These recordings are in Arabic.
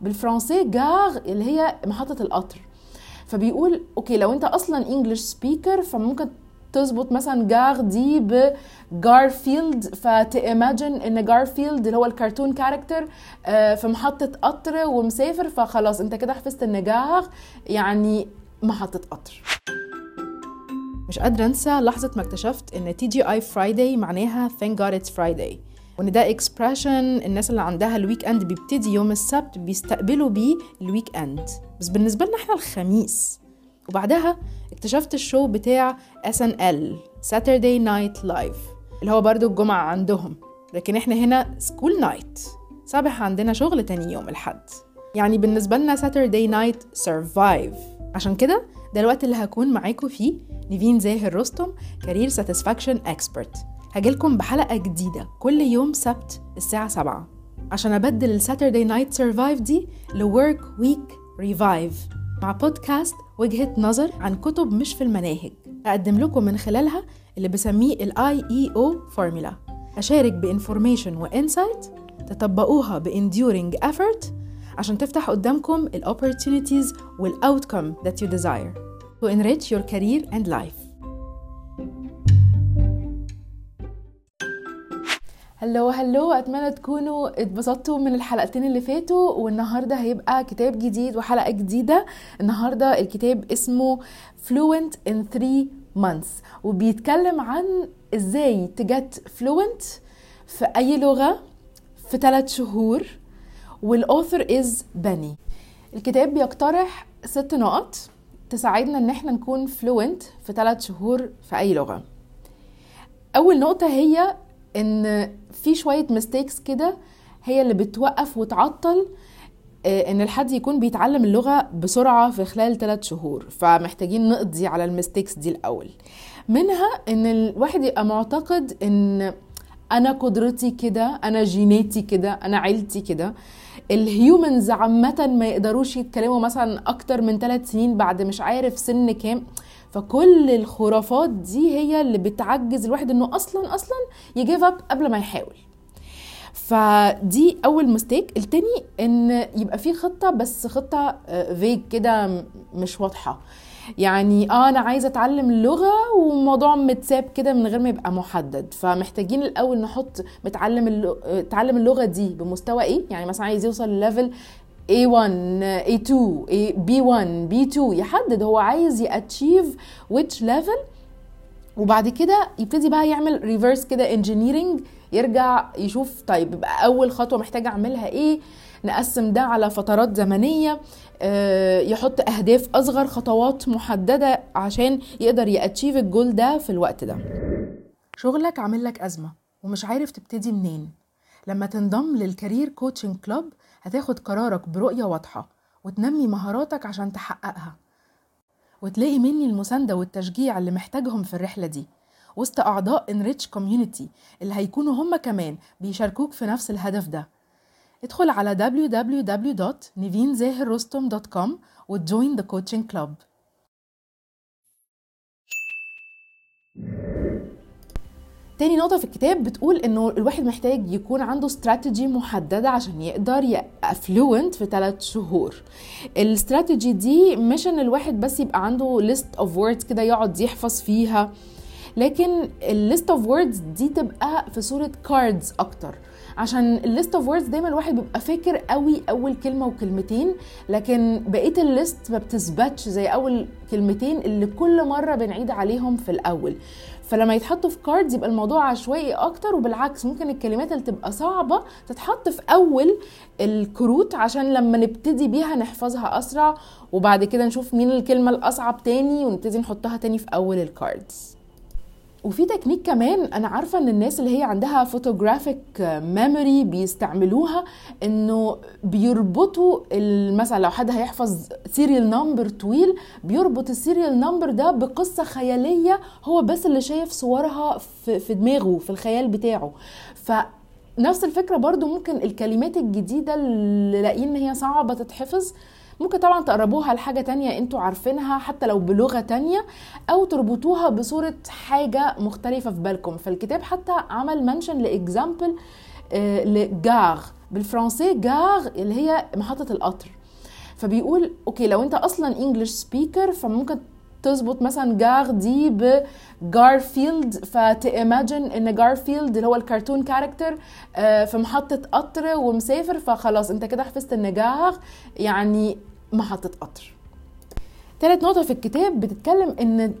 بالفرنسي gare اللي هي محطة القطر. فبيقول okay لو أنت أصلا English speaker فممكن تربط مثلا gare دي ب Garfield فت imagine إن جارفيلد اللي هو ال cartoon character آه، في محطة قطر ومسافر فخلاص أنت كده حفظت إن gare يعني محطة قطر. مش قادرة أنسى لحظة ما اكتشفت إن TGI Friday معناها thank god it's Friday. وإن ده expression الناس اللي عندها ال weekend بيبتدي يوم السبت بيستقبلوا بيه ال weekend بس بالنسبة لنا إحنا الخميس. وبعدها اكتشفت ال show بتاع SNL Saturday Night Live اللي هو برضو الجمعة عندهم. لكن إحنا هنا school night صباح عندنا شغل تاني يوم الحد يعني بالنسبة لنا Saturday Night Survive. عشان كده ده الوقت اللي هكون معاكم فيه نيفين زاهر رستم career satisfaction expert هجيلكم بحلقة جديدة كل يوم سبت الساعة 7 عشان أبدل ال Saturday night survive دي ل work week revive مع بودكاست وجهة نظر عن كتب مش في المناهج. أقدم لكم من خلالها اللي بسميه ال IEO formula أشارك ب information و insight تطبقوها ب enduring effort عشان تفتح قدامكم ال opportunities وال outcome that you desire. To enrich your career and life. هلو هلو أتمنى تكونوا اتبسطتوا من الحلقتين اللي فاتوا والنهاردة هيبقى كتاب جديد وحلقة جديدة. النهارده الكتاب اسمه Fluent in 3 months وبيتكلم عن إزاي تجت fluent في أي لغة في 3 شهور. والاوثر از بني الكتاب بيقترح ست نقط تساعدنا إن إحنا نكون fluent في 3 شهور في أي لغة. أول نقطة هي إن في شوية mistakes كده هي اللي بتوقف وتعطل آه، إن الحد يكون بيتعلم اللغة بسرعة في خلال 3 شهور. فمحتاجين نقضي على ال mistakes دي الأول. منها إن الواحد يبقى معتقد إن أنا قدرتي كده أنا جيناتي كده أنا عيلتي كده. ال humans عامة ما يقدروش يتكلموا مثلا أكتر من ثلاث سنين بعد مش عارف سن كام. فكل الخرافات دي هي اللي بتعجز الواحد إنه أصلا أصلا ي give up قبل ما يحاول. فدي أول mistake التاني إن يبقى في خطة بس خطة vague كده مش واضحة. يعني آه أنا عايزه أتعلم اللغة والموضوع متساب كده من غير ما يبقى محدد. فمحتاجين الأول نحط متعلم اللغة تعلم اللغة دي بمستوى إيه؟ يعني مثلا عايز يوصل لل level A1 A2 B1 B2 يحدد هو عايز ي achieve which level. وبعد كده يبتدي بقى يعمل reverse كده engineering يرجع يشوف طيب يبقى أول خطوة محتاج أعملها إيه. نقسم ده على فترات زمنية. آه، يحط أهداف أصغر خطوات محددة عشان يقدر ي achieve ال goal ده في الوقت ده. شغلك عامل لك أزمة ومش عارف تبتدي منين. لما تنضم لل career coaching club هتاخد قرارك برؤية واضحة وتنمي مهاراتك عشان تحققها. وتلاقي مني المساندة والتشجيع اللي محتاجهم في الرحلة دي. وسط أعضاء Enrich Community اللي هيكونوا هم كمان بيشاركوك في نفس الهدف ده. ادخل على www.nivinzahirrostom.com وت join the coaching club. تاني نقطة في الكتاب بتقول إنه الواحد محتاج يكون عنده استراتيجي محددة عشان يقدر يبقى fluent في ثلاث شهور. الاستراتيجي دي مش إن الواحد بس يبقى عنده list of words كده يقعد يحفظ فيها لكن ال list of words دي تبقى في صورة cards أكتر. عشان ال list of words دايما الواحد بيبقى فاكر قوي أول كلمة وكلمتين لكن بقية ال list ما بتثبتش زي أول كلمتين اللي كل مرة بنعيد عليهم في الأول. فلما يتحطوا في cards يبقى الموضوع عشوائي أكتر وبالعكس ممكن الكلمات اللي تبقى صعبة تتحط في أول الكروت عشان لما نبتدي بيها نحفظها أسرع وبعد كده نشوف مين الكلمة الأصعب تاني ونبتدي نحطها تاني في أول ال cards وفي تكنيك كمان أنا عارفة إن الناس اللي هي عندها photographic memory بيستعملوها إنه بيربطوا مثلا لو حد هيحفظ serial number طويل بيربط ال serial number ده بقصة خيالية هو بس اللي شايف صورها في دماغه في الخيال بتاعه. ف نفس الفكرة برضو ممكن الكلمات الجديدة اللي لاقيين إن هي صعبة تتحفظ ممكن طبعا تقربوها لحاجة تانية أنتوا عارفينها حتى لو بلغة تانية أو تربطوها بصورة حاجة مختلفة في بالكم. فالكتاب حتى عمل mention ل example آه، ل gare بالفرنسي gare اللي هي محطة القطر. فبيقول okay لو أنت أصلا English speaker فممكن تربط مثلا gare دي بجارفيلد فت imagine إن جارفيلد اللي هو ال cartoon character آه، في محطة قطر ومسافر فخلاص أنت كده حفظت إن gare يعني محطة قطر. تالت نقطة في الكتاب بتتكلم إن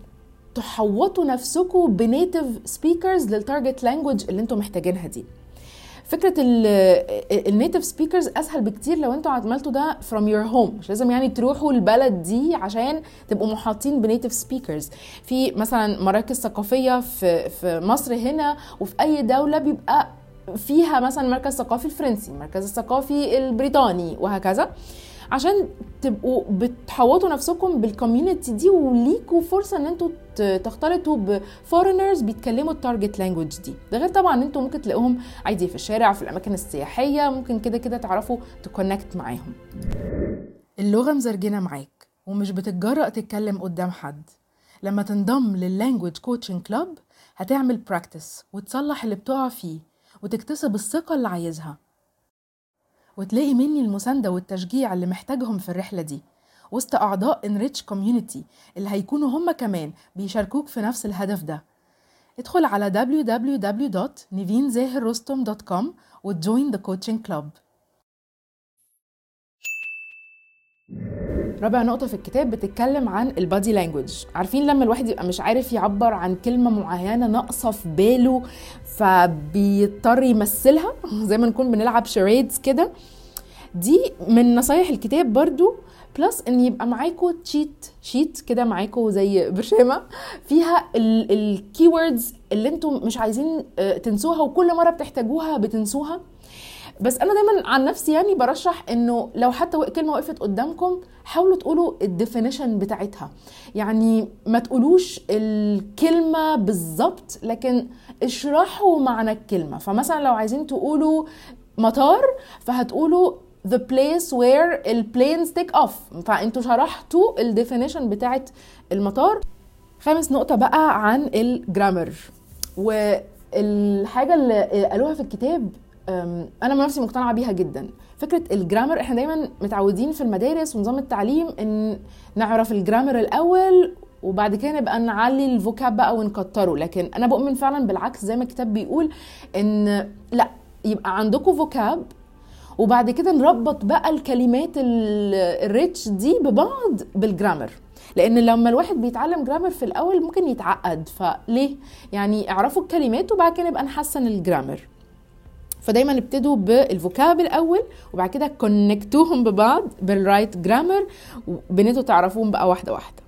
تحوطوا نفسكم ب native speakers لل target language اللي أنتم محتاجينها دي. فكرة ال native speakers أسهل بكتير لو أنتوا عملتوا ده from your home. مش لازم يعني تروحوا البلد دي عشان تبقوا محاطين ب native speakers في مثلا مراكز ثقافية في في مصر هنا وفي أي دولة بيبقى فيها مثلا مركز ثقافي الفرنسي المركز الثقافي البريطاني وهكذا. عشان تبقوا بتحوطوا نفسكم بال community دي وليكوا فرصة إن أنتوا تختلطوا ب foreigners بيتكلموا ال target language دي. ده غير طبعا إن أنتوا ممكن تلاقوهم عادي في الشارع في الأماكن السياحية ممكن كده كده تعرفوا ت connect معاهم. اللغة مزرجنة معاك ومش بتتجرأ تتكلم قدام حد. لما تنضم لل language coaching club هتعمل practice وتصلح اللي بتقع فيه وتكتسب الثقة اللي عايزها. وتلاقي مني المساندة والتشجيع اللي محتاجهم في الرحلة دي. وسط أعضاء Enrich Community اللي هيكونوا هم كمان بيشاركوك في نفس الهدف ده. ادخل على www.nivinzahirrostom.com وت join the coaching club. رابع نقطة في الكتاب بتتكلم عن ال body language عارفين لما الواحد يبقى مش عارف يعبر عن كلمة معينة ناقصة في باله فبيضطر يمثلها؟ زي ما نكون بنلعب charades كده. دي من نصايح الكتاب برضو. plus إن يبقى معاكوا cheat sheet كده معاكوا زي برشامة. فيها ال key words اللي أنتم مش عايزين آه، تنسوها وكل مرة بتحتاجوها بتنسوها. بس أنا دايما عن نفسي يعني برشح إنه لو حتى كلمة وقفت قدامكم حاولوا تقولوا ال definition بتاعتها. يعني ما تقولوش الكلمة بالظبط لكن اشرحوا معنى الكلمة. فمثلا لو عايزين تقولوا مطار فهتقولوا the place where ال planes take off. فأنتوا شرحتوا ال definition بتاعت المطار. خامس نقطة بقى عن الجرامر. والحاجة اللي قالوها في الكتاب أنا من نفسي مقتنعة بيها جدا. فكرة الجرامر إحنا دايما متعودين في المدارس ونظام التعليم إن نعرف الجرامر الأول وبعد كده نبقى نعلي الفوكاب بقى ونكتره. لكن أنا بؤمن فعلا بالعكس زي ما الكتاب بيقول إن لأ يبقى عندكم فوكاب وبعد كده نربط بقى الكلمات ال- الريتش دي ببعض بال grammar. لأن لما الواحد بيتعلم grammar في الأول ممكن يتعقد. فليه؟ يعني اعرفوا الكلمات وبعد كده نبقى نحسن ال grammar. فدايما ابتدوا بال vocab الأول وبعد كده connect وهم ببعض بال right grammar بان أنتوا تعرفوهم بقى واحدة واحدة.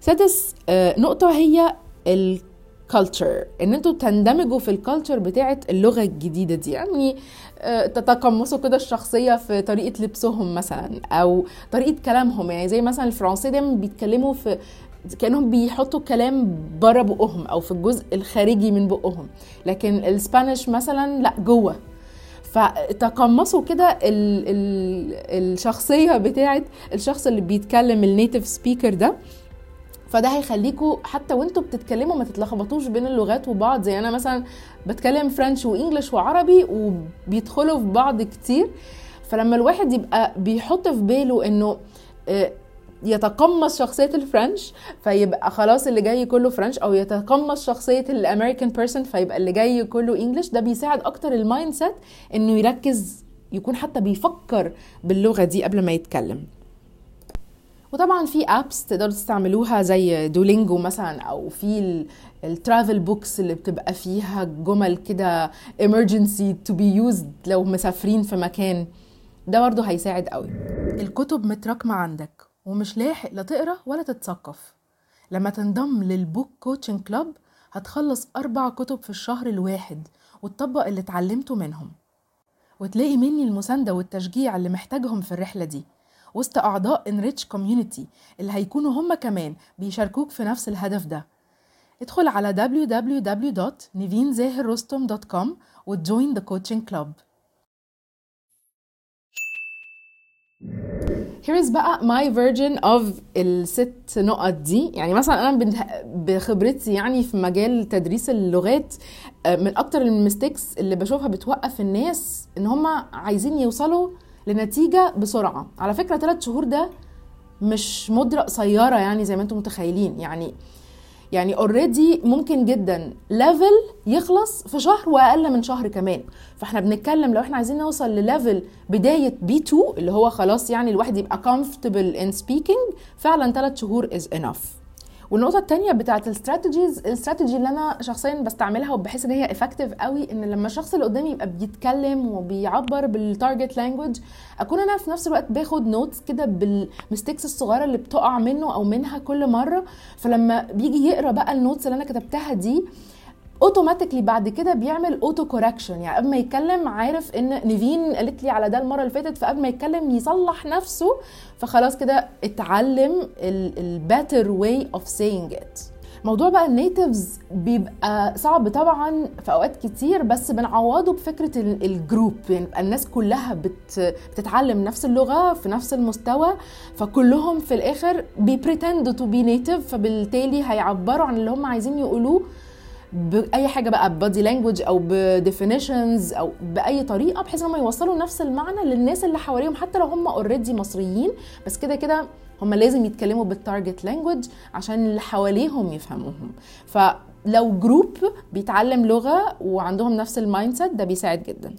سادس آه، نقطة هي ال culture إن أنتوا تندمجوا في ال culture بتاعه اللغة الجديدة دي. يعني آه، تتقمصوا كده الشخصية في طريقة لبسهم مثلا أو طريقة كلامهم. يعني زي مثلا الفرنسي دايما بيتكلموا في كأنهم بيحطوا كلام بره بقهم أو في الجزء الخارجي من بقهم. لكن ال Spanish مثلا لا جوه. فتقمصوا كده ال ال الشخصية بتاعت الشخص اللي بيتكلم ال native speaker ده. فده هيخليكوا حتى وانتوا بتتكلموا ما تتلخبطوش بين اللغات وبعض. زي أنا مثلا بتكلم French و English وعربي وبيدخلوا في بعض كتير. فلما الواحد يبقى بيحط في باله إنه آه، يتقمص شخصية ال French فيبقى خلاص اللي جاي كله French أو يتقمص شخصية ال American person فيبقى اللي جاي كله English ده بيساعد أكتر ال mindset إنه يركز يكون حتى بيفكر باللغة دي قبل ما يتكلم. وطبعا في apps تقدروا تستعملوها زي Duolingo مثلا أو في ال travel books اللي بتبقى فيها جمل كده emergency to be used لو مسافرين في مكان. ده برضه هيساعد قوي. الكتب متراكمة عندك. ومش لاحق لا تقرأ ولا تتثقف. لما تنضم لل book coaching club هتخلص أربع كتب في الشهر الواحد وتطبق اللي اتعلمته منهم. وتلاقي مني المساندة والتشجيع اللي محتاجهم في الرحلة دي. وسط أعضاء Enrich Community اللي هيكونوا هم كمان بيشاركوك في نفس الهدف ده. ادخل على www.nivinzahirrostom.com وتجوين the coaching club. Here's بقى my version of الست نقط دي. يعني مثلا أنا بخبرتي يعني في مجال تدريس اللغات آه، من أكتر الميستيكس اللي بشوفها بتوقف الناس إن هم عايزين يوصلوا لنتيجة بسرعة. على فكرة ثلاث شهور ده مش مده قصيره يعني زي ما أنتم متخيلين. يعني يعني already ممكن جدا level يخلص في شهر وأقل من شهر كمان. فإحنا بنتكلم لو إحنا عايزين نوصل ل level بداية B2 اللي هو خلاص يعني الواحد يبقى comfortable in speaking فعلا ثلاث شهور is enough. والنقطة التانية بتاعت ال strategies الاستراتيجي اللي أنا شخصيا بستعملها وبحس إن هي effective قوي إن لما الشخص اللي قدامي يبقى بيتكلم وبيعبر بال target language أكون أنا في نفس الوقت باخد notes كده بال mistakes الصغيرة اللي بتقع منه أو منها كل مرة. فلما بيجي يقرأ بقى ال notes اللي أنا كتبتها دي automatically بعد كده بيعمل auto correction يعني قبل ما يتكلم عارف إن نيفين قالت لي على ده المرة اللي فاتت فقبل ما يتكلم يصلح نفسه فخلاص كده اتعلم ال better way of saying it موضوع بقى ال natives بيبقى صعب طبعا في أوقات كتير بس بنعوضه بفكرة ال group يعني الناس كلها بت بتتعلم نفس اللغة في نفس المستوى فكلهم في الآخر بي pretend to be native فبالتالي هيعبروا عن اللي هم عايزين يقولوه. بأي حاجة بقى body language أو ب definitions أو بأي طريقة بحيث إن هم يوصلوا نفس المعنى للناس اللي حواليهم حتى لو هم already مصريين. بس كده كده هم لازم يتكلموا بال target language عشان اللي حواليهم يفهموهم. فلو group بيتعلم لغة وعندهم نفس ال mindset ده بيساعد جدا.